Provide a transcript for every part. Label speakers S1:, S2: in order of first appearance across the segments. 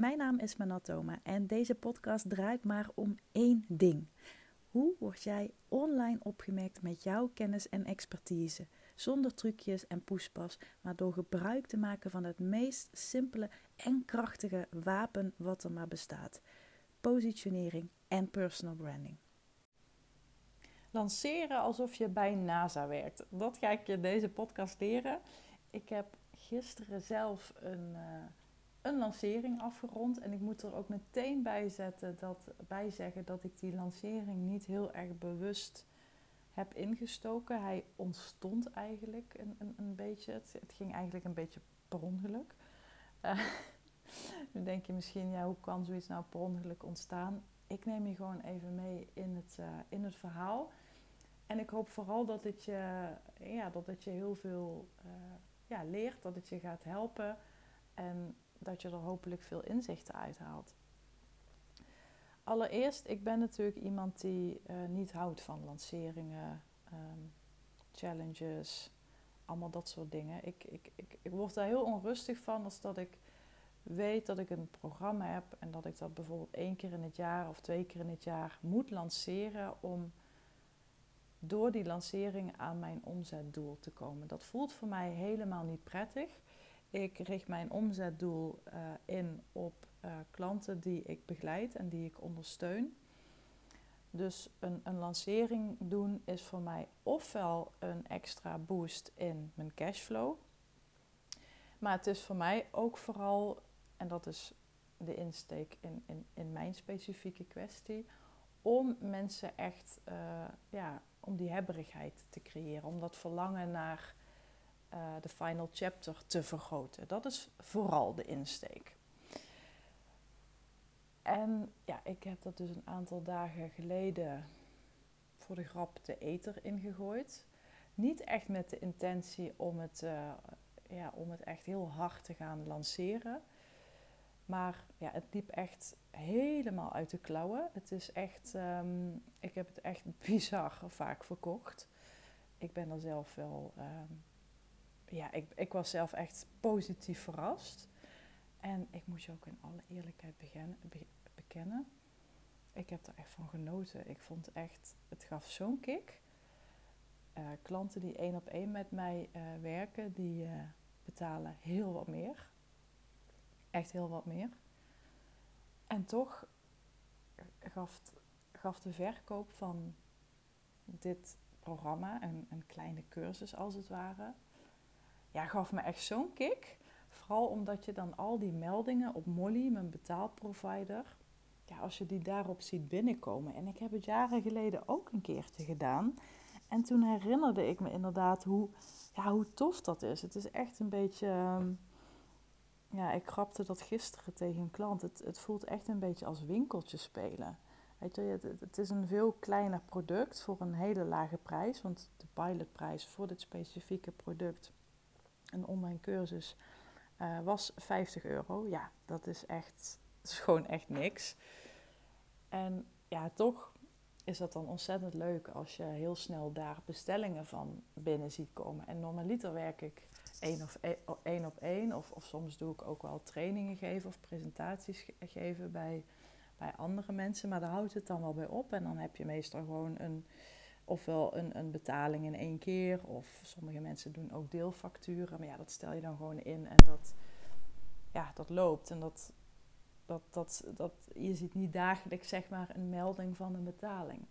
S1: Mijn naam is Manatoma en deze podcast draait maar om één ding. Hoe word jij online opgemerkt met jouw kennis en expertise? Zonder trucjes en poespas, maar door gebruik te maken van het meest simpele en krachtige wapen wat er maar bestaat: positionering en personal branding. Lanceren alsof je bij NASA werkt. Dat ga ik je deze podcast leren. Ik heb gisteren zelf een. Uh, een lancering afgerond. En ik moet er ook meteen bij, zetten dat, bij zeggen dat ik die lancering niet heel erg bewust heb ingestoken. Hij ontstond eigenlijk een, een, een beetje. Het, ging eigenlijk een beetje per ongeluk. Uh, denk je misschien, ja, hoe kan zoiets nou per ongeluk ontstaan? Ik neem je gewoon even mee in het, uh, in het verhaal. En ik hoop vooral dat het je, ja, dat het je heel veel uh, ja, leert, dat het je gaat helpen. En dat je er hopelijk veel inzichten uithaalt. Allereerst, ik ben natuurlijk iemand die uh, niet houdt van lanceringen, um, challenges, allemaal dat soort dingen. Ik, ik, ik, ik word daar heel onrustig van als dat ik weet dat ik een programma heb en dat ik dat bijvoorbeeld één keer in het jaar of twee keer in het jaar moet lanceren om door die lancering aan mijn omzetdoel te komen. Dat voelt voor mij helemaal niet prettig. Ik richt mijn omzetdoel uh, in op uh, klanten die ik begeleid en die ik ondersteun. Dus een, een, lancering doen is voor mij ofwel een extra boost in mijn cashflow. Maar het is voor mij ook vooral, en dat is de insteek in, in, in mijn specifieke kwestie, om mensen echt, uh, ja, om die hebberigheid te creëren. Om dat verlangen naar uh, de final chapter te vergroten. Dat is vooral de insteek. En ja, ik heb dat dus een aantal dagen geleden voor de grap de eter ingegooid. Niet echt met de intentie om het, uh, ja, om het echt heel hard te gaan lanceren. Maar ja, het liep echt helemaal uit de klauwen. Het is echt, um, ik heb het echt bizar vaak verkocht. Ik ben er zelf wel um, ja, ik, ik was zelf echt positief verrast. En ik moet je ook in alle eerlijkheid beginnen, be, bekennen. Ik heb er echt van genoten. Ik vond echt, het gaf zo'n kick. Uh, klanten die één op één met mij uh, werken, die uh, betalen heel wat meer. Echt heel wat meer. En toch gaf, gaf de verkoop van dit programma, een kleine cursus als het ware, ja, gaf me echt zo'n kick. Vooral omdat je dan al die meldingen op Molly, mijn betaalprovider, ja, als je die daarop ziet binnenkomen. En ik heb het jaren geleden ook een keertje gedaan. En toen herinnerde ik me inderdaad hoe, ja, hoe tof dat is. Het is echt een beetje. Ehm, ja, ik grapte dat gisteren tegen een klant. Het, het voelt echt een beetje als winkeltje spelen. Weet je, het, het, is een veel kleiner product voor een hele lage prijs. Want de pilotprijs voor dit specifieke product een online cursus uh, was 50 euro. Ja, dat is echt, is gewoon echt niks. En ja, toch is dat dan ontzettend leuk als je heel snel daar bestellingen van binnen ziet komen. En normaliter werk ik één, e-, op één, of, of soms doe ik ook wel trainingen geven of presentaties geven bij, bij andere mensen. Maar daar houdt het dan wel bij op. En dan heb je meestal gewoon een ofwel een, een betaling in één keer, of sommige mensen doen ook deelfacturen. Maar ja, dat stel je dan gewoon in en dat, ja, dat loopt. En dat, dat, dat, dat, je ziet niet dagelijks zeg maar een melding van een betaling.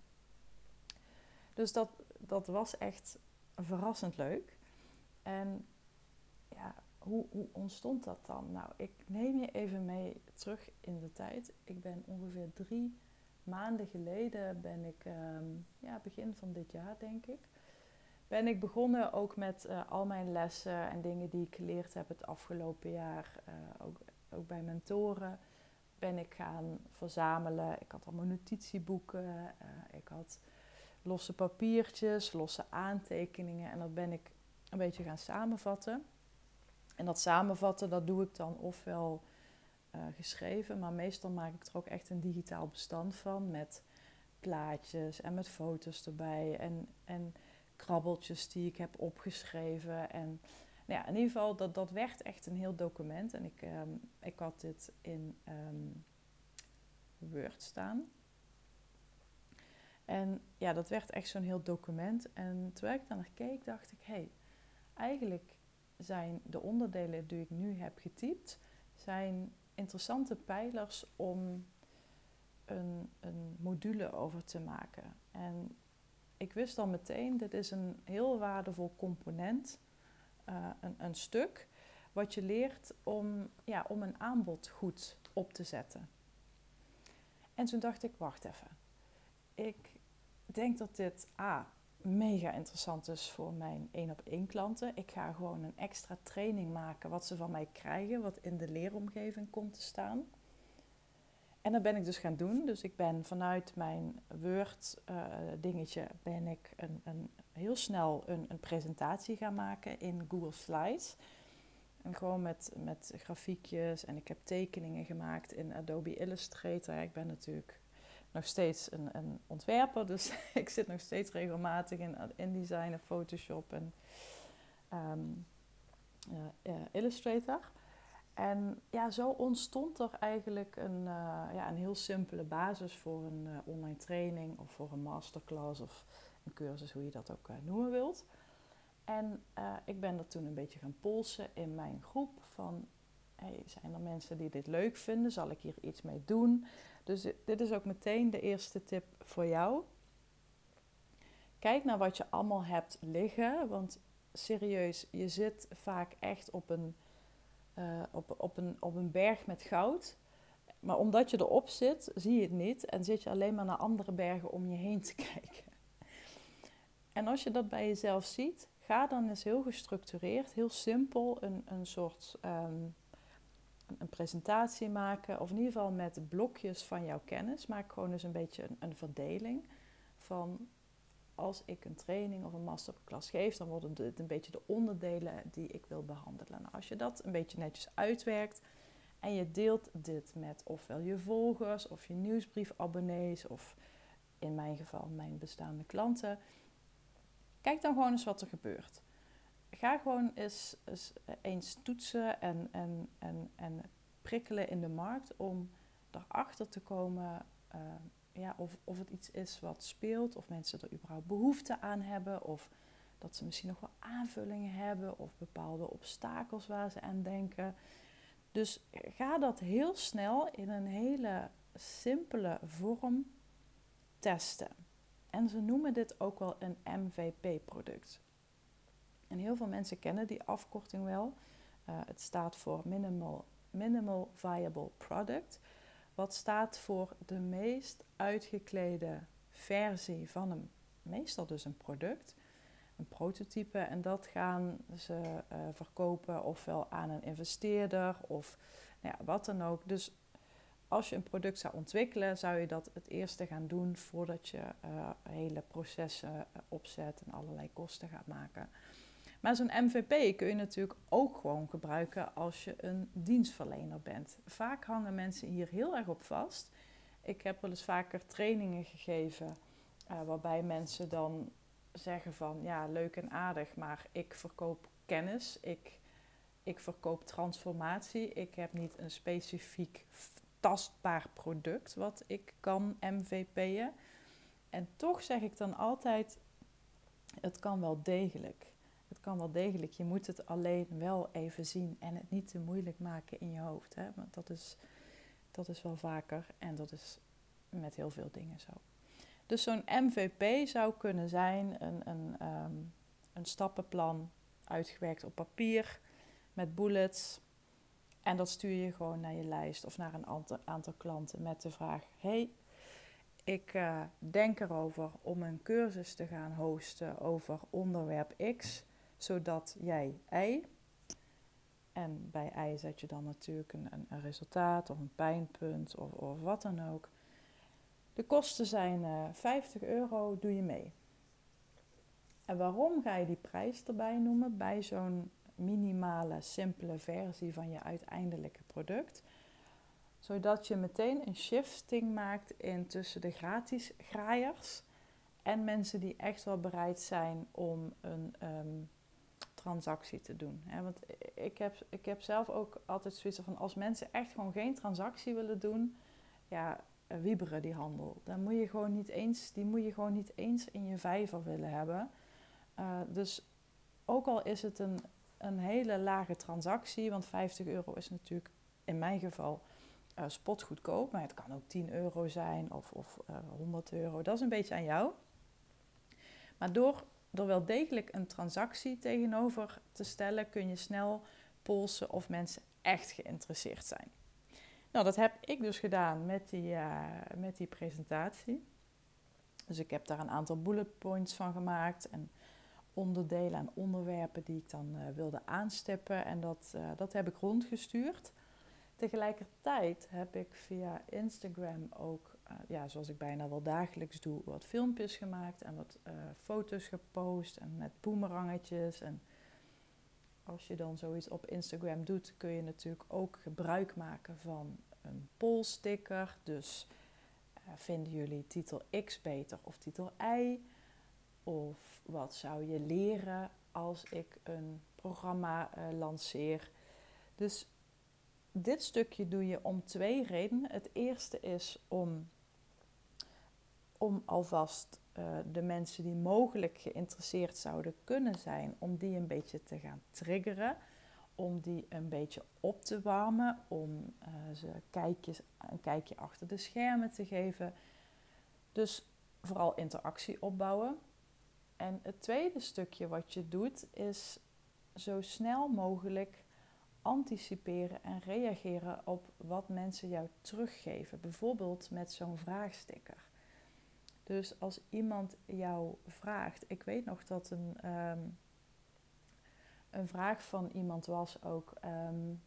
S1: Dus dat, dat was echt verrassend leuk. En ja, hoe, hoe ontstond dat dan? Nou, ik neem je even mee terug in de tijd. Ik ben ongeveer drie maanden geleden ben ik, um, ja, begin van dit jaar denk ik, ben ik begonnen ook met uh, al mijn lessen en dingen die ik geleerd heb het afgelopen jaar, uh, ook, ook bij mentoren, ben ik gaan verzamelen. Ik had allemaal notitieboeken, uh, ik had losse papiertjes, losse aantekeningen en dat ben ik een beetje gaan samenvatten. En dat samenvatten, dat doe ik dan ofwel uh, geschreven, maar meestal maak ik er ook echt een digitaal bestand van met plaatjes en met foto's erbij en, en krabbeltjes die ik heb opgeschreven. En Nou ja, in ieder geval, dat, dat werd echt een heel document. En ik, ehm, ik had dit in ehm, Word staan. En ja, dat werd echt zo'n heel document. En terwijl ik daar naar keek, dacht ik, hé, hey, eigenlijk zijn de onderdelen die ik nu heb getypt, zijn interessante pijlers om een, een module over te maken. En ik wist al meteen, dit is een heel waardevol component, uh, een, een stuk, wat je leert om, ja, om een aanbod goed op te zetten. En toen dacht ik, wacht even. Ik denk dat dit A, mega interessant is voor mijn één op één klanten. Ik ga gewoon een extra training maken wat ze van mij krijgen, wat in de leeromgeving komt te staan. En dat ben ik dus gaan doen. Dus ik ben vanuit mijn Word uh, dingetje ben ik een, een, heel snel een, een, presentatie gaan maken in Google Slides. En gewoon met, met grafiekjes en ik heb tekeningen gemaakt in Adobe Illustrator. Ik ben natuurlijk nog steeds een, een ontwerper, dus ik zit nog steeds regelmatig in InDesign en Photoshop en um, uh, Illustrator. En ja, zo ontstond er eigenlijk een, uh, ja, een heel simpele basis voor een online training of voor een masterclass of een cursus, hoe je dat ook noemen wilt. En ik ben dat toen een beetje gaan polsen in mijn groep van, hey, zijn er mensen die dit leuk vinden? Zal ik hier iets mee doen? Dus dit is ook meteen de eerste tip voor jou. Kijk naar wat je allemaal hebt liggen, want serieus, je zit vaak echt op een uh, op, op, een, op een berg met goud. Maar omdat je erop zit, zie je het niet en zit je alleen maar naar andere bergen om je heen te kijken. En als je dat bij jezelf ziet, ga dan eens heel gestructureerd, heel simpel een, een soort um, een presentatie maken. Of in ieder geval met blokjes van jouw kennis. Maak gewoon eens een beetje een, een verdeling van als ik een training of een masterclass geef, dan worden het een beetje de onderdelen die ik wil behandelen. Nou, als je dat een beetje netjes uitwerkt en je deelt dit met ofwel je volgers of je nieuwsbriefabonnees of in mijn geval mijn bestaande klanten, kijk dan gewoon eens wat er gebeurt. Ga gewoon eens, eens, toetsen en, en, en, en prikkelen in de markt om erachter te komen. Uh, ja, of, of het iets is wat speelt, of mensen er überhaupt behoefte aan hebben, of dat ze misschien nog wel aanvullingen hebben, of bepaalde obstakels waar ze aan denken. Dus ga dat heel snel in een hele simpele vorm testen. En ze noemen dit ook wel een MVP-product. En heel veel mensen kennen die afkorting wel. Uh, het staat voor Minimal, Minimal Viable Product wat staat voor de meest uitgeklede versie van een, meestal dus een product, een prototype. En dat gaan ze uh, verkopen ofwel aan een investeerder of nou ja, wat dan ook. Dus als je een product zou ontwikkelen, zou je dat het eerste gaan doen voordat je uh, hele processen opzet en allerlei kosten gaat maken. Maar zo'n MVP kun je natuurlijk ook gewoon gebruiken als je een dienstverlener bent. Vaak hangen mensen hier heel erg op vast. Ik heb wel eens vaker trainingen gegeven uh, waarbij mensen dan zeggen van ja, leuk en aardig, maar ik verkoop kennis, ik, ik verkoop transformatie, ik heb niet een specifiek tastbaar product wat ik kan MVP'en. En toch zeg ik dan altijd, het kan wel degelijk. Kan wel degelijk. Je moet het alleen wel even zien en het niet te moeilijk maken in je hoofd. Hè? Want dat is, dat is wel vaker en dat is met heel veel dingen zo. Dus zo'n MVP zou kunnen zijn een, een, um, een stappenplan uitgewerkt op papier met bullets. En dat stuur je gewoon naar je lijst of naar een aantal, klanten met de vraag: Hey, ik uh, denk erover om een cursus te gaan hosten over onderwerp X zodat jij Y, en bij Y zet je dan natuurlijk een, een, resultaat of een pijnpunt of, of, wat dan ook. De kosten zijn uh, eh, 50 euro, doe je mee. En waarom ga je die prijs erbij noemen bij zo'n minimale, simpele versie van je uiteindelijke product? Zodat je meteen een shifting maakt in tussen de gratis graaiers en mensen die echt wel bereid zijn om een um, transactie te doen. Want ik heb, ik heb zelf ook altijd zoiets van als mensen echt gewoon geen transactie willen doen, ja, eh, wieberen die handel. Dan moet je gewoon niet eens, die moet je gewoon niet eens in je vijver willen hebben. Uh, dus ook al is het een, een hele lage transactie, want 50 euro is natuurlijk in mijn geval uh, spotgoedkoop, maar het kan ook 10 euro zijn of, of uh, 100 euro. Dat is een beetje aan jou. Maar door er wel degelijk een transactie tegenover te stellen, kun je snel polsen of mensen echt geïnteresseerd zijn. Nou, dat heb ik dus gedaan met die, uh, met die presentatie. Dus ik heb daar een aantal bullet points van gemaakt en onderdelen en onderwerpen die ik dan uh, wilde aanstippen. En dat, uh, dat heb ik rondgestuurd. Tegelijkertijd heb ik via Instagram ook, ja, zoals ik bijna wel dagelijks doe, wat filmpjes gemaakt en wat foto's gepost en met boemerangetjes. En als je dan zoiets op Instagram doet, kun je natuurlijk ook gebruik maken van een polsticker. Dus uh, vinden jullie titel X beter of titel Y? Of wat zou je leren als ik een programma lanceer? Dus dit stukje doe je om twee redenen. Het eerste is om, om alvast uh, de mensen die mogelijk geïnteresseerd zouden kunnen zijn, om die een beetje te gaan triggeren. Om die een beetje op te warmen, om uh, ze kijkjes, een kijkje achter de schermen te geven. Dus vooral interactie opbouwen. En het tweede stukje wat je doet is zo snel mogelijk anticiperen en reageren op wat mensen jou teruggeven. Bijvoorbeeld met zo'n vraagsticker. Dus als iemand jou vraagt, ik weet nog dat een, um, een vraag van iemand was ook um,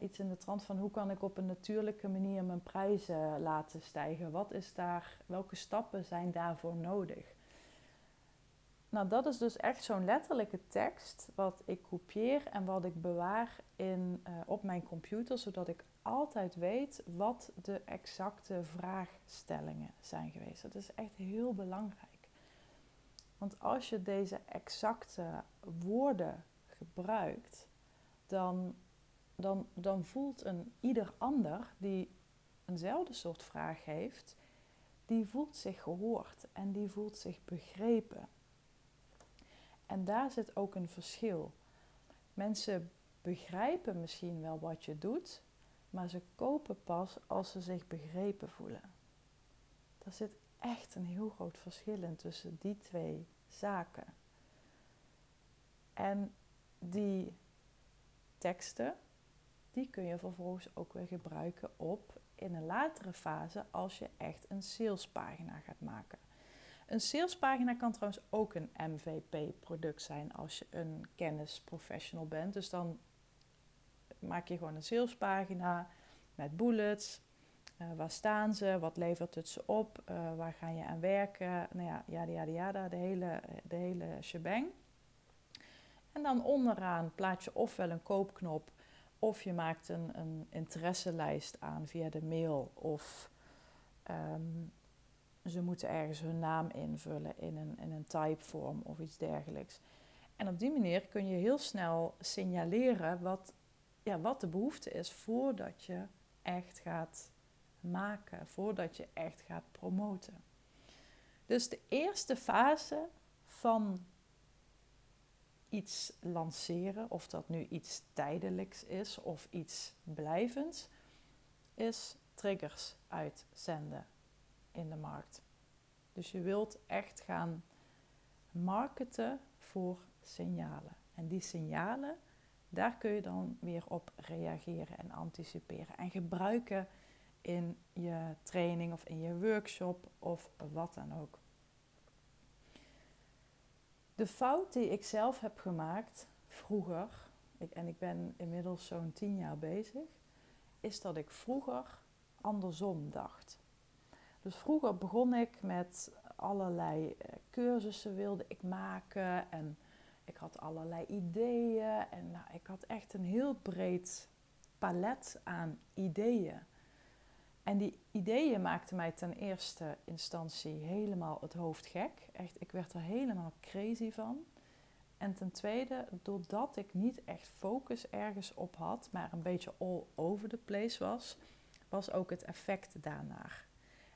S1: iets in de trant van hoe kan ik op een natuurlijke manier mijn prijzen laten stijgen? Wat is daar, welke stappen zijn daarvoor nodig? Nou, dat is dus echt zo'n letterlijke tekst wat ik kopieer en wat ik bewaar in, uh, op mijn computer, zodat ik altijd weet wat de exacte vraagstellingen zijn geweest. Dat is echt heel belangrijk. Want als je deze exacte woorden gebruikt, dan, dan, dan voelt een ieder ander die eenzelfde soort vraag heeft, die voelt zich gehoord en die voelt zich begrepen. En daar zit ook een verschil. Mensen begrijpen misschien wel wat je doet, maar ze kopen pas als ze zich begrepen voelen. Daar zit echt een heel groot verschil in tussen die twee zaken. En die teksten, die kun je vervolgens ook weer gebruiken op in een latere fase als je echt een salespagina gaat maken. Een salespagina kan trouwens ook een MVP-product zijn als je een kennisprofessional bent. Dus dan maak je gewoon een salespagina met bullets. Uh, waar staan ze? Wat levert het ze op? Uh, waar ga je aan werken? Nou ja, yada yada yada, de hele, de hele shebang. En dan onderaan plaats je ofwel een koopknop of je maakt een, een interesselijst aan via de mail of um, ze moeten ergens hun naam invullen in een, in een typevorm of iets dergelijks. En op die manier kun je heel snel signaleren wat, ja, wat de behoefte is voordat je echt gaat maken, voordat je echt gaat promoten. Dus de eerste fase van iets lanceren, of dat nu iets tijdelijks is of iets blijvends, is triggers uitzenden in de markt. Dus je wilt echt gaan marketen voor signalen. En die signalen, daar kun je dan weer op reageren en anticiperen en gebruiken in je training of in je workshop of wat dan ook. De fout die ik zelf heb gemaakt vroeger, en ik ben inmiddels zo'n tien jaar bezig, is dat ik vroeger andersom dacht. Dus vroeger begon ik met allerlei eh, cursussen wilde ik maken en ik had allerlei ideeën en nou, ik had echt een heel breed palet aan ideeën. En die ideeën maakten mij ten eerste instantie helemaal het hoofd gek. Echt, ik werd er helemaal crazy van. En ten tweede, doordat ik niet echt focus ergens op had, maar een beetje all over the place was, was ook het effect daarnaar.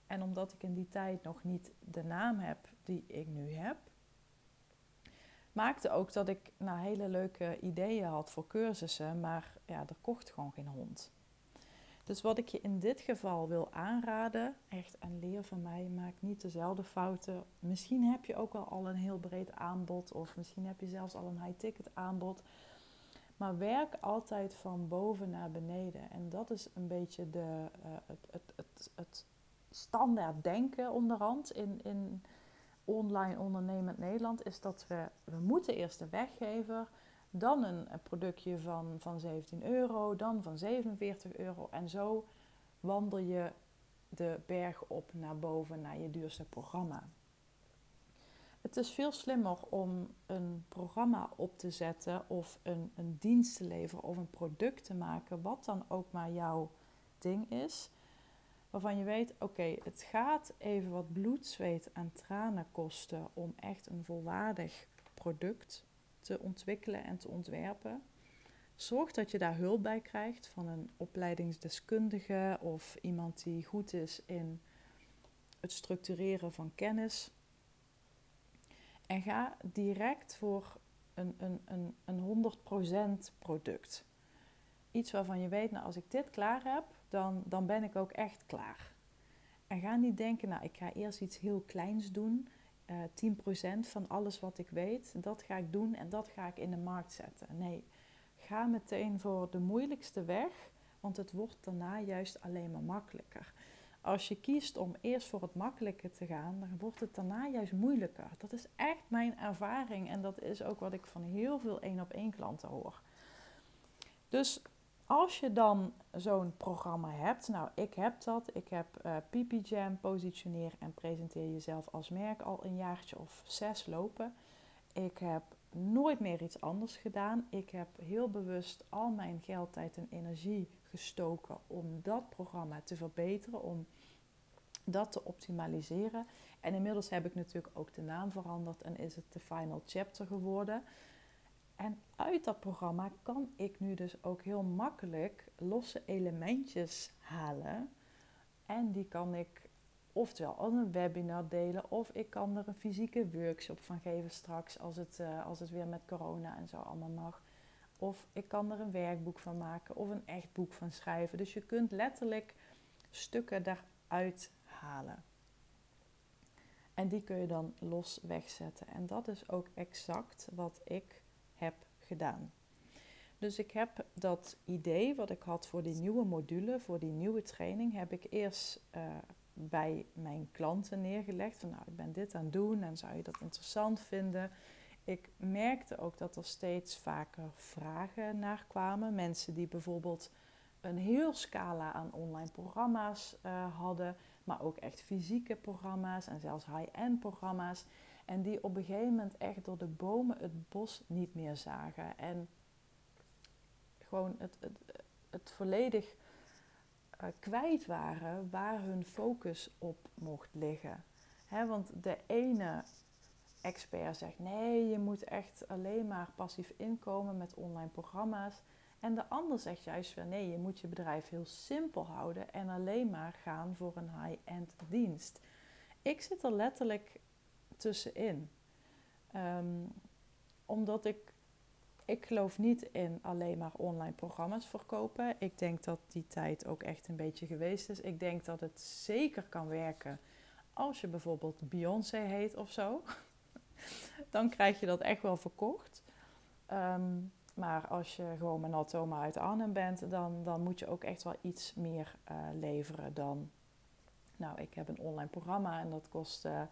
S1: En omdat ik in die tijd nog niet de naam heb die ik nu heb, maakte ook dat ik nou, hele leuke ideeën had voor cursussen, maar ja, er kocht gewoon geen hond. Dus wat ik je in dit geval wil aanraden, echt en leer van mij, maak niet dezelfde fouten. Misschien heb je ook wel al een heel breed aanbod of misschien heb je zelfs al een high-ticket aanbod. Maar werk altijd van boven naar beneden. En dat is een beetje de, uh, het, het, het, het, standaard denken onderhand in, in online ondernemend Nederland. Is dat we, we moeten eerst de weggever dan een, productje van, van 17 euro, dan van 47 euro. En zo wandel je de berg op naar boven, naar je duurste programma. Het is veel slimmer om een programma op te zetten of een, een dienst te leveren of een product te maken, wat dan ook maar jouw ding is. Waarvan je weet, oké, het gaat even wat bloed, zweet en tranen kosten om echt een volwaardig product te ontwikkelen en te ontwerpen. Zorg dat je daar hulp bij krijgt van een opleidingsdeskundige of iemand die goed is in het structureren van kennis. En ga direct voor een, een, een, een 100% product. Iets waarvan je weet, nou als ik dit klaar heb, dan, dan ben ik ook echt klaar. En ga niet denken, nou ik ga eerst iets heel kleins doen uh, eh, 10% van alles wat ik weet, dat ga ik doen en dat ga ik in de markt zetten. Nee, ga meteen voor de moeilijkste weg, want het wordt daarna juist alleen maar makkelijker. Als je kiest om eerst voor het makkelijke te gaan, dan wordt het daarna juist moeilijker. Dat is echt mijn ervaring en dat is ook wat ik van heel veel één op één klanten hoor. Dus als je dan zo'n programma hebt, nou ik heb dat, ik heb uh, positioneer en presenteer jezelf als merk al een jaartje of zes lopen. Ik heb nooit meer iets anders gedaan. Ik heb heel bewust al mijn geld, tijd en energie gestoken om dat programma te verbeteren, om dat te optimaliseren. En inmiddels heb ik natuurlijk ook de naam veranderd en is het de Final Chapter geworden. En uit dat programma kan ik nu dus ook heel makkelijk losse elementjes halen. En die kan ik oftewel als een webinar delen, of ik kan er een fysieke workshop van geven straks als het, uh, als het weer met corona en zo allemaal mag. Of ik kan er een werkboek van maken of een echt boek van schrijven. Dus je kunt letterlijk stukken daaruit halen. En die kun je dan los wegzetten. En dat is ook exact wat ik heb gedaan. Dus ik heb dat idee wat ik had voor die nieuwe module, voor die nieuwe training, heb ik eerst uh, bij mijn klanten neergelegd. Van nou, ik ben dit aan het doen en zou je dat interessant vinden? Ik merkte ook dat er steeds vaker vragen naar kwamen. Mensen die bijvoorbeeld een heel scala aan online programma's uh, hadden, maar ook echt fysieke programma's en zelfs high-end programma's. En die op een gegeven moment echt door de bomen het bos niet meer zagen. En gewoon het, het, het volledig uh, kwijt waren waar hun focus op mocht liggen. want de ene expert zegt nee, je moet echt alleen maar passief inkomen met online programma's. En de ander zegt juist weer nee, je moet je bedrijf heel simpel houden en alleen maar gaan voor een high-end dienst. Ik zit er letterlijk tussenin. Um, omdat ik, ik geloof niet in alleen maar online programma's verkopen. Ik denk dat die tijd ook echt een beetje geweest is. Ik denk dat het zeker kan werken als je bijvoorbeeld Beyoncé heet of zo. Dan krijg je dat echt wel verkocht. Um, maar als je gewoon met Natoma uit Arnhem bent, dan, dan moet je ook echt wel iets meer uh, leveren dan. Nou, ik heb een online programma en dat kost uh,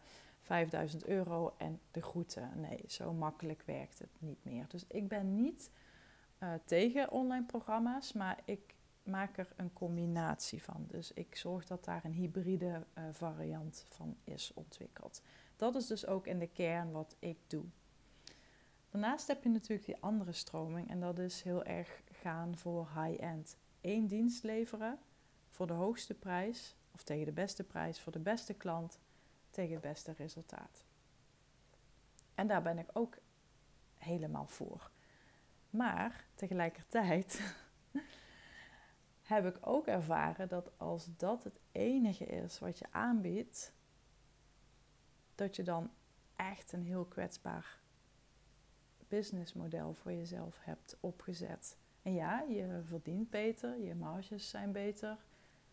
S1: 5000 euro en de groeten. Nee, zo makkelijk werkt het niet meer. Dus ik ben niet uh, tegen online programma's, maar ik maak er een combinatie van. Dus ik zorg dat daar een hybride uh, variant van is ontwikkeld. Dat is dus ook in de kern wat ik doe. Daarnaast heb je natuurlijk die andere stroming en dat is heel erg gaan voor high-end. Eén dienst leveren voor de hoogste prijs of tegen de beste prijs voor de beste klant tegen het beste resultaat. En daar ben ik ook helemaal voor. Maar tegelijkertijd heb ik ook ervaren dat als dat het enige is wat je aanbiedt, dat je dan echt een heel kwetsbaar businessmodel voor jezelf hebt opgezet. En ja, je verdient beter, je marges zijn beter.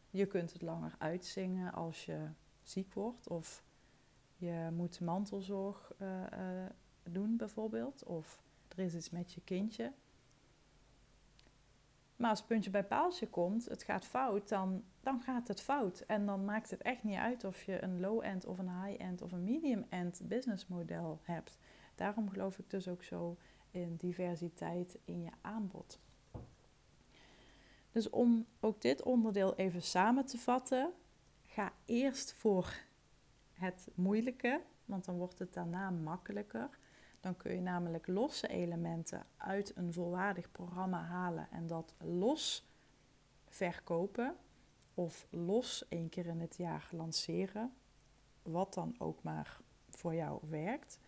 S1: Je kunt het langer uitzingen als je ziek wordt of je moet mantelzorg uh, uh, doen bijvoorbeeld. Of er is iets met je kindje. Maar als het puntje bij paaltje komt, het gaat fout, dan, dan gaat het fout. En dan maakt het echt niet uit of je een low-end of een high-end of een medium-end businessmodel hebt. Daarom geloof ik dus ook zo in diversiteit in je aanbod. Dus om ook dit onderdeel even samen te vatten, ga eerst voor het moeilijke, want dan wordt het daarna makkelijker. Dan kun je namelijk losse elementen uit een volwaardig programma halen en dat los verkopen of los één keer in het jaar lanceren, wat dan ook maar voor jou werkt.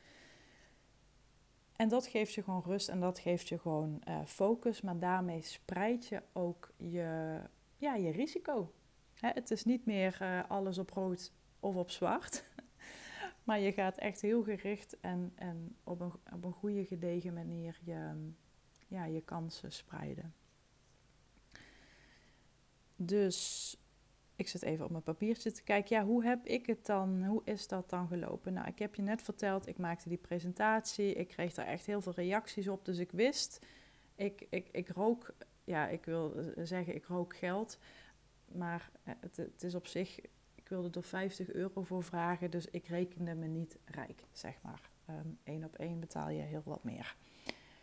S1: En dat geeft je gewoon rust en dat geeft je gewoon uh, focus, maar daarmee spreid je ook je, ja, je risico. Hè, het is niet meer uh, alles op rood of op zwart, maar je gaat echt heel gericht en, en op, een, op een goede gedegen manier je, ja, je kansen spreiden. Dus ik zit even op mijn papiertje te kijken. Ja, hoe heb ik het dan? Hoe is dat dan gelopen? Nou, ik heb je net verteld, ik maakte die presentatie. Ik kreeg daar echt heel veel reacties op. Dus ik wist, ik, ik, ik rook, ja, ik wil zeggen, ik rook geld. Maar het, het is op zich, wilde er 50 euro voor vragen. Dus ik rekende me niet rijk, zeg maar. Eén um, op één betaal je heel wat meer.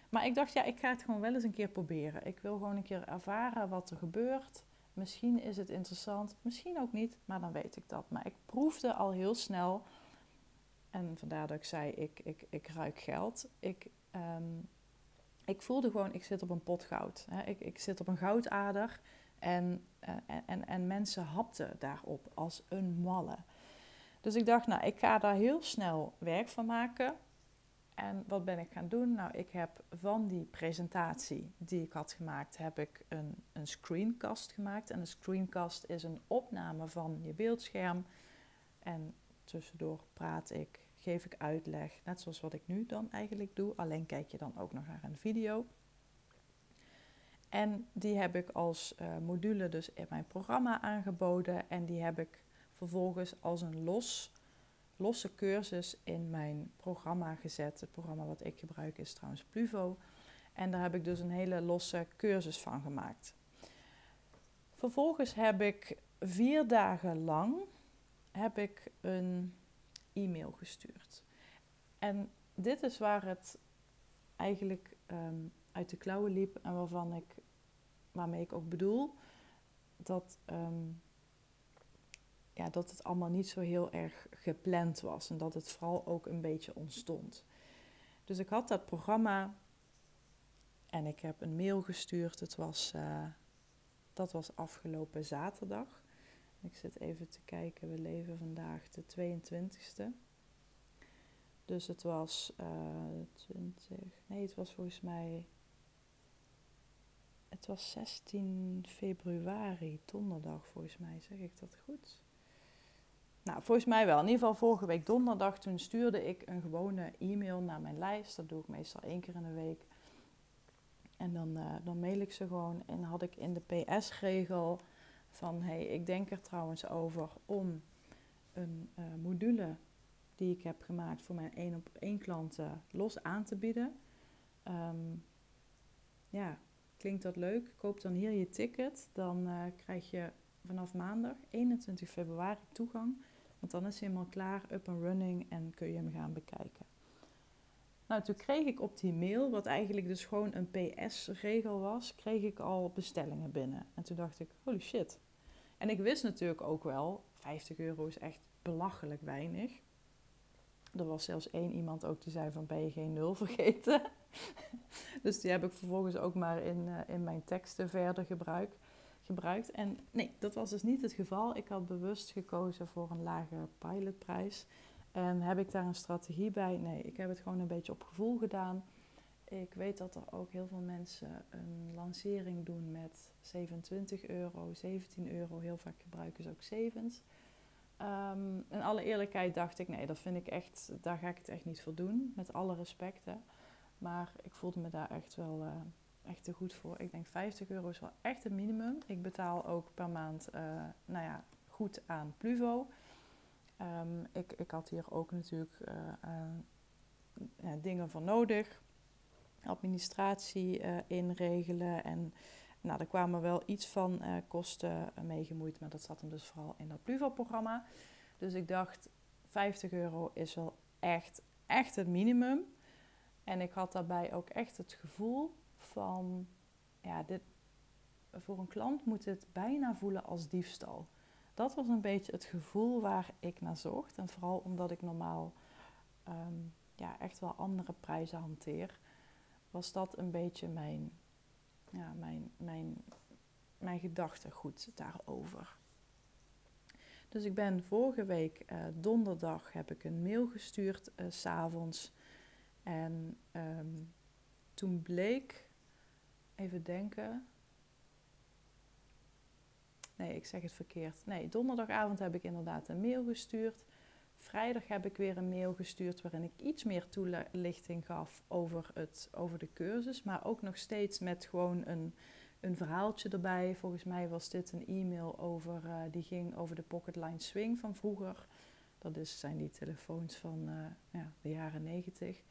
S1: Maar ik dacht, ja, ik ga het gewoon wel eens een keer proberen. Ik wil gewoon een keer ervaren wat er gebeurt. Misschien is het interessant, misschien ook niet, maar dan weet ik dat. Maar ik proefde al heel snel, en vandaar dat ik zei, ik, ik, ik ruik geld. Ik, um, ik voelde gewoon, ik zit op een pot goud. Hè. Ik, ik zit op een goudader en, uh, en, en mensen hapten daarop als een malle. Dus ik dacht, nou, ik ga daar heel snel werk van maken. En wat ben ik gaan doen? Nou, ik heb van die presentatie die ik had gemaakt, heb ik een, een screencast gemaakt. En een screencast is een opname van je beeldscherm. En tussendoor praat ik, geef ik uitleg, net zoals wat ik nu dan eigenlijk doe. Alleen kijk je dan ook nog naar een video. En die heb ik als uh, module dus in mijn programma aangeboden. En die heb ik vervolgens als een los losse cursus in mijn programma gezet. Het programma wat ik gebruik is trouwens Pluvo. En daar heb ik dus een hele losse cursus van gemaakt. Vervolgens heb ik vier dagen lang heb ik een e-mail gestuurd. En dit is waar het eigenlijk um, uit de klauwen liep en waarvan ik, waarmee ik ook bedoel dat um, ja, dat het allemaal niet zo heel erg gepland was en dat het vooral ook een beetje ontstond. Dus ik had dat programma en ik heb een mail gestuurd. Het was, uh, dat was afgelopen zaterdag. Ik zit even te kijken, we leven vandaag de 22e. Dus het was uh, eh, 20, nee, het was volgens mij, het was 16 februari, donderdag volgens mij, zeg ik dat goed? Nou, volgens mij wel. In ieder geval vorige week donderdag, toen stuurde ik een gewone e-mail naar mijn lijst. Dat doe ik meestal één keer in de week. En dan, uh, dan mail ik ze gewoon. En had ik in de PS-regel van, hey, ik denk er trouwens over om een uh, module die ik heb gemaakt voor mijn één op één klanten los aan te bieden. Um, ja, klinkt dat leuk? Koop dan hier je ticket. Dan uh, krijg je vanaf maandag 21 februari toegang want dan is hij helemaal klaar, up and running en kun je hem gaan bekijken. Nou, toen kreeg ik op die mail, wat eigenlijk dus gewoon een PS-regel was, kreeg ik al bestellingen binnen. En toen dacht ik, holy shit. En ik wist natuurlijk ook wel, 50 euro is echt belachelijk weinig. Er was zelfs één iemand ook die zei van, ben je geen nul vergeten? dus die heb ik vervolgens ook maar in, uh, in mijn teksten verder gebruikt gebruikt. En nee, dat was dus niet het geval. Ik had bewust gekozen voor een lage pilotprijs. En heb ik daar een strategie bij? Nee, ik heb het gewoon een beetje op gevoel gedaan. Ik weet dat er ook heel veel mensen een lancering doen met 27 euro, 17 euro. Heel vaak gebruiken ze ook zevens. Um, in alle eerlijkheid dacht ik, nee, dat vind ik echt, daar ga ik het echt niet voor doen. Met alle respect. Hè. Maar ik voelde me daar echt wel uh, echt te goed voor. Ik denk 50 euro is wel echt het minimum. Ik betaal ook per maand, uh, nou ja, goed aan Pluvo. Um, ik, ik had hier ook natuurlijk uh, ja, dingen voor nodig. Administratie inregelen en nou, er kwamen wel iets van uh, kosten mee gemoeid, maar dat zat hem dus vooral in dat Pluvo-programma. Dus ik dacht, 50 euro is wel echt, echt het minimum. En ik had daarbij ook echt het gevoel van, ja, dit, voor een klant moet het bijna voelen als diefstal. Dat was een beetje het gevoel waar ik naar zocht. En vooral omdat ik normaal um, ja, echt wel andere prijzen hanteer, was dat een beetje mijn ja, mijn, mijn, mijn gedachtegoed daarover. Dus ik ben vorige week uh, donderdag heb ik een mail gestuurd s s'avonds. En um, toen bleek, even denken. Nee, ik zeg het verkeerd. Nee, donderdagavond heb ik inderdaad een mail gestuurd. Vrijdag heb ik weer een mail gestuurd waarin ik iets meer toelichting gaf over, het, over de cursus. Maar ook nog steeds met gewoon een, een verhaaltje erbij. Volgens mij was dit een e-mail over, uh, die ging over de Pocketline Swing van vroeger. Dat is, zijn die telefoons van uh, ja, de jaren 90.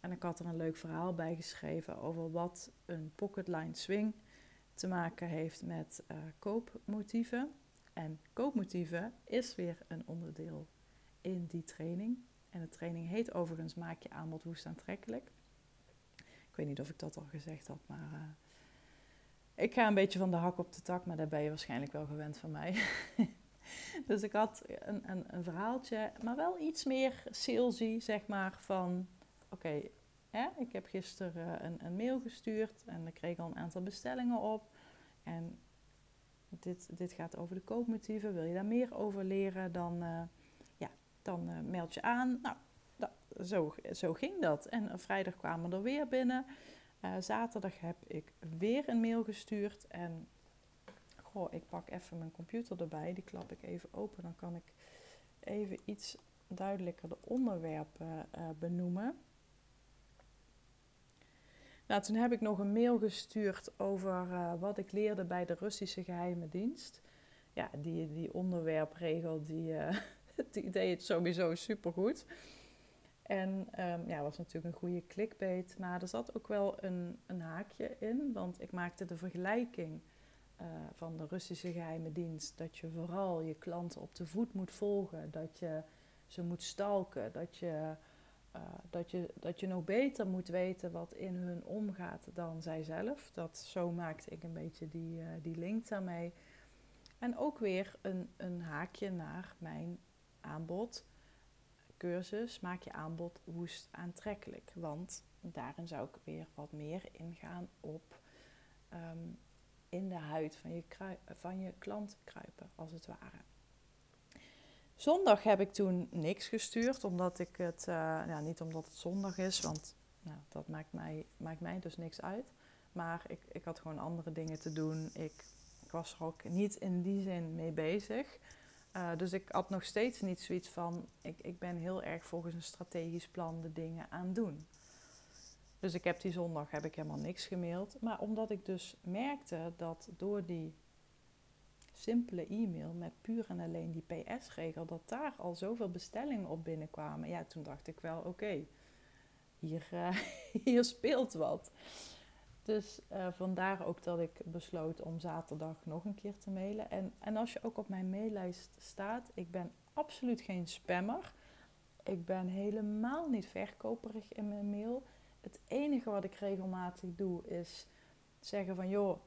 S1: En ik had er een leuk verhaal bij geschreven over wat een Pocketline Swing te maken heeft met uh, koopmotieven. En koopmotieven is weer een onderdeel in die training. En de training heet overigens Maak je aanbod woest aantrekkelijk. Ik weet niet of ik dat al gezegd had, maar uh, ik ga een beetje van de hak op de tak, maar daar ben je waarschijnlijk wel gewend van mij. dus ik had een, een, een, verhaaltje, maar wel iets meer salesy, zeg maar, van oké, ik heb gisteren een, een, mail gestuurd en ik kreeg al een aantal bestellingen op. En dit, dit gaat over de koopmotieven. Wil je daar meer over leren, dan... Uh, dan uh, meld je aan. Nou, zo, zo ging dat. En vrijdag kwamen er weer binnen. Uh, zaterdag heb ik weer een mail gestuurd. En goh, ik pak even mijn computer erbij. Die klap ik even open. Dan kan ik even iets duidelijker de onderwerpen benoemen. Nou, toen heb ik nog een mail gestuurd over wat ik leerde bij de Russische geheime dienst. Ja, die, die onderwerpregel die, die deed het sowieso supergoed. En um, ja, was natuurlijk een goede clickbait. Maar er zat ook wel een, een haakje in. Want ik maakte de vergelijking uh, van de Russische geheime dienst. Dat je vooral je klanten op de voet moet volgen. Dat je ze moet stalken. Dat je, uh, dat je, dat je nog beter moet weten wat in hun omgaat dan zijzelf. Dat, zo maakte ik een beetje die, uh, die link daarmee. En ook weer een, een haakje naar mijn aanbod, cursus, maak je aanbod woest aantrekkelijk. Want daarin zou ik weer wat meer ingaan op um, in de huid van je, van je klant kruipen, als het ware. Zondag heb ik toen niks gestuurd, omdat ik het, uh, niet omdat het zondag is, want nou, dat maakt mij, maakt mij dus niks uit. Maar ik, ik had gewoon andere dingen te doen. Ik, ik was er ook niet in die zin mee bezig. Uh, dus ik had nog steeds niet zoiets van, ik, ik ben heel erg volgens een strategisch plan de dingen aan doen. Dus ik heb die zondag heb ik helemaal niks gemaild. Maar omdat ik dus merkte dat door die simpele e-mail met puur en alleen die PS-regel, dat daar al zoveel bestellingen op binnenkwamen. Ja, toen dacht ik wel, oké, hier, uh, hier speelt wat. Dus uh, vandaar ook dat ik besloot om zaterdag nog een keer te mailen. En, en als je ook op mijn maillijst staat, ik ben absoluut geen spammer. Ik ben helemaal niet verkoperig in mijn mail. Het enige wat ik regelmatig doe is zeggen van joh,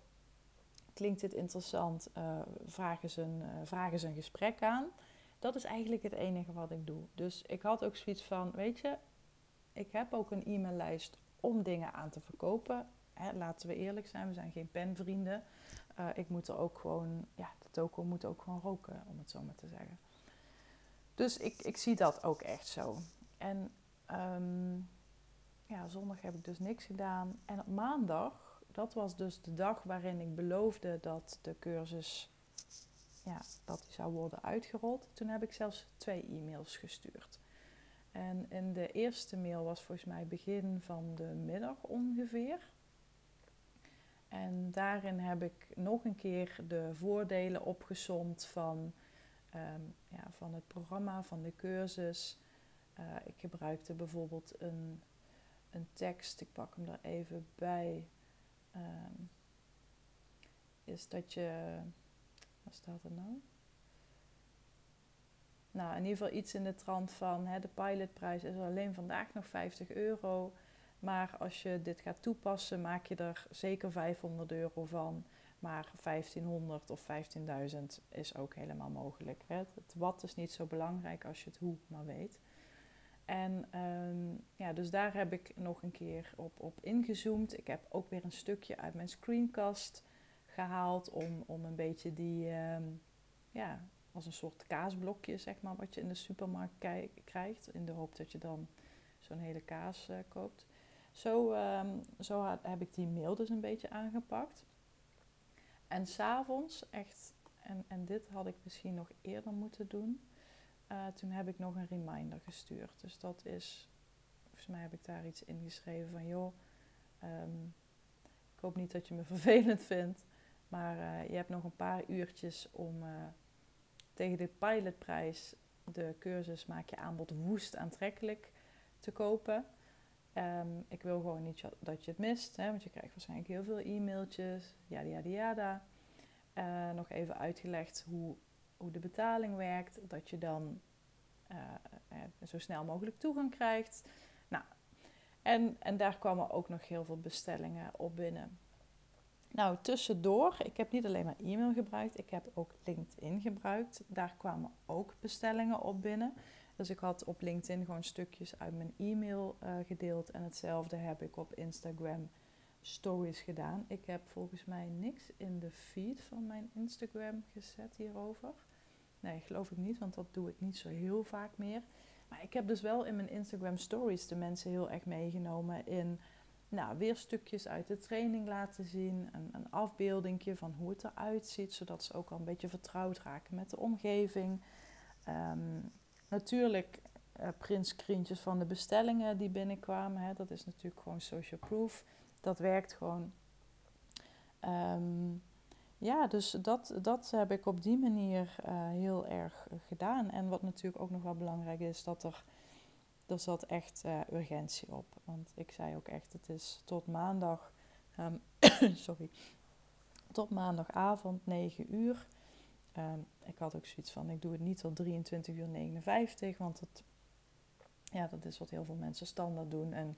S1: klinkt dit interessant? Uh, vraag, eens een, uh, vraag eens een gesprek aan. Dat is eigenlijk het enige wat ik doe. Dus ik had ook zoiets van, weet je, ik heb ook een e-maillijst om dingen aan te verkopen laten we eerlijk zijn, we zijn geen penvrienden. uh, ik moet er ook gewoon, ja, de toko moet ook gewoon roken, om het zo maar te zeggen. Dus ik, ik zie dat ook echt zo. En um, ja, zondag heb ik dus niks gedaan. En op maandag, dat was dus de dag waarin ik beloofde dat de cursus ja, dat die zou worden uitgerold. Toen heb ik zelfs twee e-mails gestuurd. En in de eerste mail was volgens mij begin van de middag ongeveer. En daarin heb ik nog een keer de voordelen opgezomd van, ehm, ja, van het programma, van de cursus. Uh, ik gebruikte bijvoorbeeld een, een tekst, ik pak hem er even bij. Um, is dat je, wat staat er nou? Nou, in ieder geval iets in de trant van hè, de pilotprijs is alleen vandaag nog 50 euro. Maar als je dit gaat toepassen, maak je er zeker 500 euro van. Maar 1500 of 15.000 is ook helemaal mogelijk. Hè. Het wat is niet zo belangrijk als je het hoe maar weet. En um, ja, dus daar heb ik nog een keer op, op ingezoomd. Ik heb ook weer een stukje uit mijn screencast gehaald om, om een beetje die, um, ja, als een soort kaasblokje, zeg maar, wat je in de supermarkt krijgt. In de hoop dat je dan zo'n hele kaas uh, koopt. Zo, um, zo heb ik die mail dus een beetje aangepakt. En s'avonds, echt, en, en dit had ik misschien nog eerder moeten doen. Uh, toen heb ik nog een reminder gestuurd. Dus dat is, volgens mij heb ik daar iets in geschreven van, joh, um, ik hoop niet dat je me vervelend vindt. Maar uh, je hebt nog een paar uurtjes om uh, tegen de pilotprijs de cursus Maak je aanbod woest aantrekkelijk te kopen. Um, ik wil gewoon niet dat je het mist, hè, want je krijgt waarschijnlijk heel veel e-mailtjes, yada yada yada. Uh, nog even uitgelegd hoe, hoe de betaling werkt, dat je dan uh, uh, zo snel mogelijk toegang krijgt. Nou, en, en daar kwamen ook nog heel veel bestellingen op binnen. Nou, tussendoor, ik heb niet alleen maar e-mail gebruikt, ik heb ook LinkedIn gebruikt. Daar kwamen ook bestellingen op binnen. Dus ik had op LinkedIn gewoon stukjes uit mijn e-mail uh, gedeeld. En hetzelfde heb ik op Instagram stories gedaan. Ik heb volgens mij niks in de feed van mijn Instagram gezet hierover. Nee, geloof ik niet, want dat doe ik niet zo heel vaak meer. Maar ik heb dus wel in mijn Instagram stories de mensen heel erg meegenomen in nou, weer stukjes uit de training laten zien. Een, een afbeeldingje van hoe het eruit ziet, zodat ze ook al een beetje vertrouwd raken met de omgeving. Um, natuurlijk uh, printscreentjes van de bestellingen die binnenkwamen. Hè. Dat is natuurlijk gewoon social proof. Dat werkt gewoon. Um, ja, dus dat, dat heb ik op die manier uh, heel erg gedaan. En wat natuurlijk ook nog wel belangrijk is, dat er, er zat echt urgentie op. Want ik zei ook echt, het is tot maandag, um, sorry, tot maandagavond 9 uur. Um, ik had ook zoiets van, ik doe het niet tot 23 uur 59, want dat, ja, dat is wat heel veel mensen standaard doen. En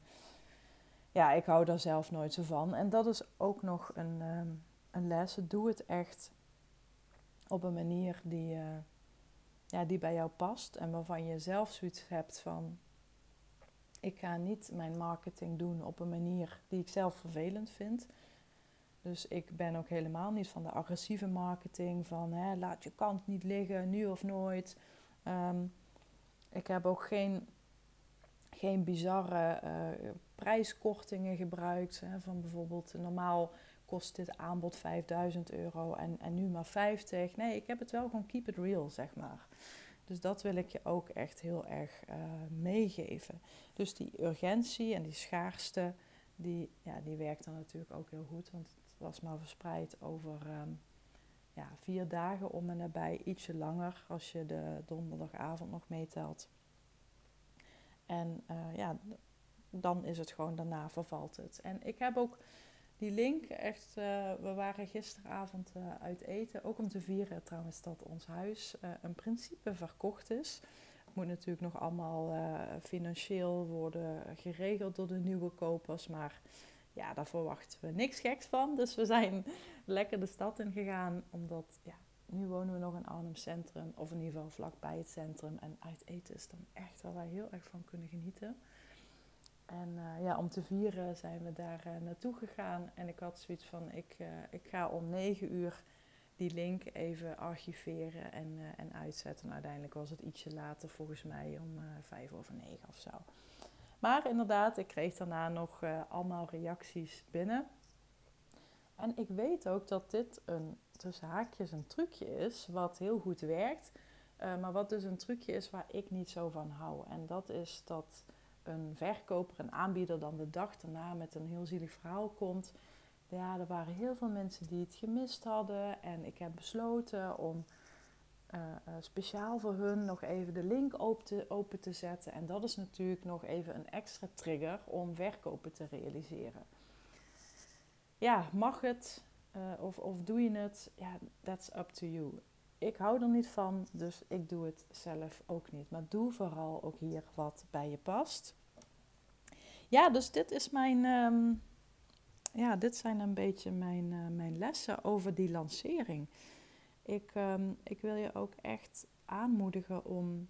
S1: ja, ik hou daar zelf nooit zo van. En dat is ook nog een, um, een les. Doe het echt op een manier die, uh, ja, die bij jou past. En waarvan je zelf zoiets hebt van, ik ga niet mijn marketing doen op een manier die ik zelf vervelend vind. Dus ik ben ook helemaal niet van de agressieve marketing, van hè, laat je kant niet liggen, nu of nooit. Um, ik heb ook geen, geen bizarre uh, prijskortingen gebruikt. Hè, van bijvoorbeeld, normaal kost dit aanbod 5000 euro en, en nu maar 50. Nee, ik heb het wel gewoon keep it real, zeg maar. Dus dat wil ik je ook echt heel erg uh, meegeven. Dus die urgentie en die schaarste, die, ja, die werkt dan natuurlijk ook heel goed. Want was maar verspreid over um, ja, vier dagen om en nabij, ietsje langer als je de donderdagavond nog meetelt. En uh, ja, dan is het gewoon, daarna vervalt het. En ik heb ook die link echt, uh, we waren gisteravond uh, uit eten, ook om te vieren trouwens dat ons huis een principe verkocht is. Het moet natuurlijk nog allemaal financieel worden geregeld door de nieuwe kopers, maar ja, daar verwachten we niks geks van. Dus we zijn lekker de stad in gegaan, omdat ja, nu wonen we nog in Arnhem Centrum, of in ieder geval vlakbij het centrum. En uit eten is dan echt waar wij heel erg van kunnen genieten. En eh, ja, om te vieren zijn we daar uh, naartoe gegaan. En ik had zoiets van, ik, uh, ik ga om negen uur die link even archiveren en, en uitzetten. En uiteindelijk was het ietsje later, volgens mij om vijf over negen of zo. Maar inderdaad, ik kreeg daarna nog allemaal reacties binnen. En ik weet ook dat dit een, tussen haakjes, een trucje is wat heel goed werkt. maar wat dus een trucje is waar ik niet zo van hou. En dat is dat een verkoper, een aanbieder dan de dag daarna met een heel zielig verhaal komt. Ja, er waren heel veel mensen die het gemist hadden. En ik heb besloten om uh, uh, speciaal voor hun nog even de link open te, open te zetten. En dat is natuurlijk nog even een extra trigger om verkopen te realiseren. Ja, mag het uh, of, of doe je het? Ja, that's up to you. Ik hou er niet van, dus ik doe het zelf ook niet. Maar doe vooral ook hier wat bij je past. Ja, dus dit is mijn. Um, ja, dit zijn een beetje mijn, mijn lessen over die lancering. Ik, um, ik wil je ook echt aanmoedigen om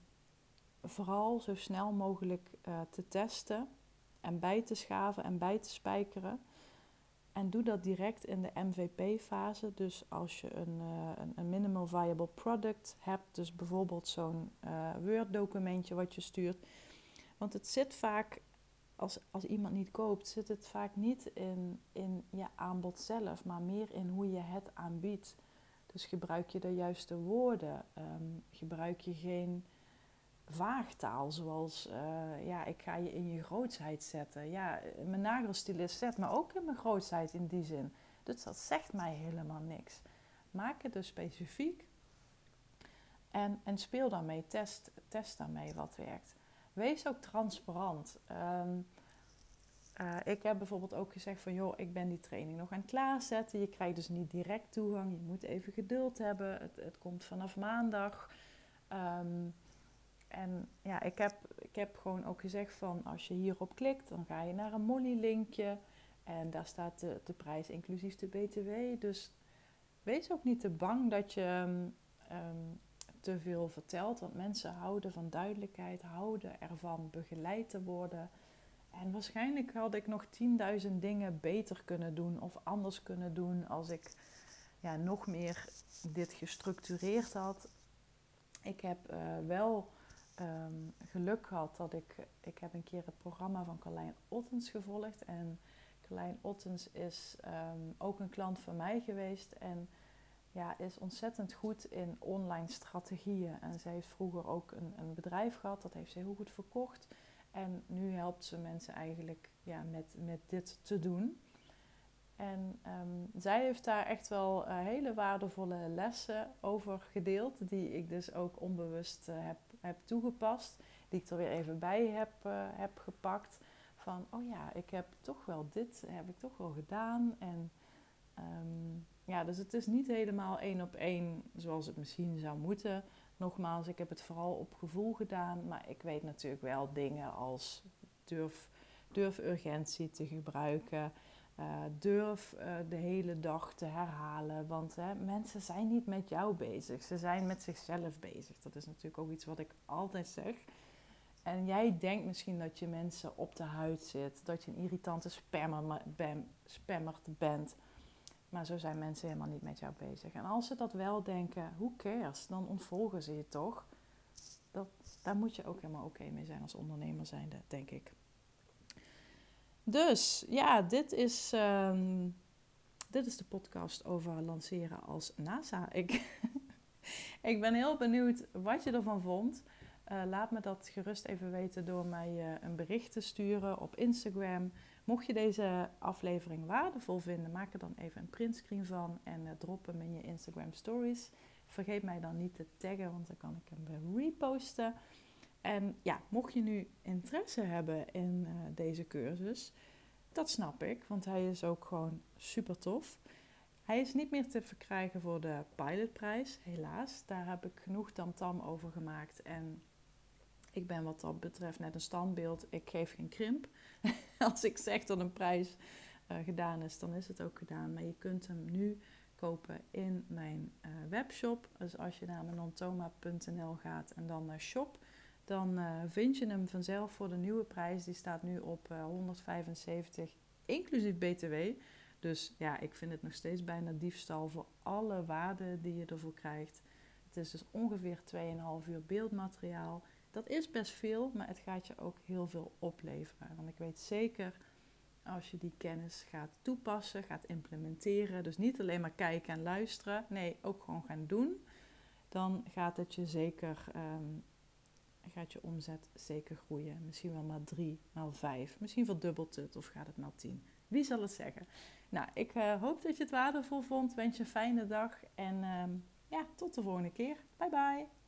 S1: vooral zo snel mogelijk uh, te testen en bij te schaven en bij te spijkeren. En doe dat direct in de MVP-fase. Dus als je een, uh, een, een, minimal viable product hebt, dus bijvoorbeeld zo'n uh, Word-documentje wat je stuurt. Want het zit vaak, als, als iemand niet koopt, zit het vaak niet in, in je aanbod zelf, maar meer in hoe je het aanbiedt. Dus gebruik je de juiste woorden? Um, gebruik je geen vaagtaal, zoals uh, ja, ik ga je in je grootsheid zetten. Ja, mijn nagelstilist zet me ook in mijn grootsheid in die zin. Dus dat zegt mij helemaal niks. Maak het dus specifiek en, en speel daarmee, test, test daarmee wat werkt. Wees ook transparant. Um, uh, ik heb bijvoorbeeld ook gezegd van joh, ik ben die training nog aan het klaarzetten. Je krijgt dus niet direct toegang, je moet even geduld hebben. Het, het komt vanaf maandag. Um, en ja, ik heb, ik heb gewoon ook gezegd van als je hierop klikt, dan ga je naar een Molly-linkje. En daar staat de, de prijs inclusief de BTW. Dus wees ook niet te bang dat je um, te veel vertelt. Want mensen houden van duidelijkheid, houden ervan begeleid te worden. En waarschijnlijk had ik nog 10.000 dingen beter kunnen doen of anders kunnen doen als ik ja, nog meer dit gestructureerd had. Ik heb uh, wel um, geluk gehad dat ik... Ik heb een keer het programma van Carlijn Ottens gevolgd. En Carlijn Ottens is um, ook een klant van mij geweest. En ja, is ontzettend goed in online strategieën. En zij heeft vroeger ook een, een bedrijf gehad. Dat heeft ze heel goed verkocht. En nu helpt ze mensen eigenlijk ja, met, met dit te doen. En um, zij heeft daar echt wel uh, hele waardevolle lessen over gedeeld, die ik dus ook onbewust uh, heb, heb toegepast, die ik er weer even bij heb, uh, heb gepakt. Van, oh ja, ik heb toch wel dit, heb ik toch wel gedaan. En um, ja, dus het is niet helemaal één op één zoals het misschien zou moeten. Nogmaals, ik heb het vooral op gevoel gedaan, maar ik weet natuurlijk wel dingen als durf, durf urgentie te gebruiken. Uh, durf uh, de hele dag te herhalen. Want hè, mensen zijn niet met jou bezig. Ze zijn met zichzelf bezig. Dat is natuurlijk ook iets wat ik altijd zeg. En jij denkt misschien dat je mensen op de huid zit. Dat je een irritante spammer, spammerd bent. Maar zo zijn mensen helemaal niet met jou bezig. En als ze dat wel denken, hoe cares? Dan ontvolgen ze je toch. Dat, daar moet je ook helemaal oké mee zijn als ondernemer zijnde, denk ik. Dus ja, dit is, um, dit is de podcast over lanceren als NASA. Ik, ik ben heel benieuwd wat je ervan vond. Uh, laat me dat gerust even weten door mij uh, een bericht te sturen op Instagram. Mocht je deze aflevering waardevol vinden, maak er dan even een printscreen van en uh, drop hem in je Instagram stories. Vergeet mij dan niet te taggen, want dan kan ik hem reposten. En ja, mocht je nu interesse hebben in uh, deze cursus, dat snap ik, want hij is ook gewoon super tof. Hij is niet meer te verkrijgen voor de pilotprijs, helaas. Daar heb ik genoeg tamtam -tam over gemaakt. En ik ben wat dat betreft net een standbeeld. Ik geef geen krimp. Als ik zeg dat een prijs uh, gedaan is, dan is het ook gedaan. Maar je kunt hem nu kopen in mijn uh, webshop. Dus als je naar menontoma.nl gaat en dan naar shop, dan uh, vind je hem vanzelf voor de nieuwe prijs. Die staat nu op uh, 175, inclusief BTW. Dus ja, ik vind het nog steeds bijna diefstal voor alle waarden die je ervoor krijgt. Het is dus ongeveer 2,5 uur beeldmateriaal. Dat is best veel, maar het gaat je ook heel veel opleveren. Want ik weet zeker, als je die kennis gaat toepassen, gaat implementeren, dus niet alleen maar kijken en luisteren, nee, ook gewoon gaan doen, dan gaat het je zeker, um, gaat je omzet zeker groeien. Misschien wel maar 3, maal 5, misschien verdubbelt het of gaat het naar 10. Wie zal het zeggen? Nou, ik uh, hoop dat je het waardevol vond. Wens je een fijne dag en um, ja, tot de volgende keer. Bye bye.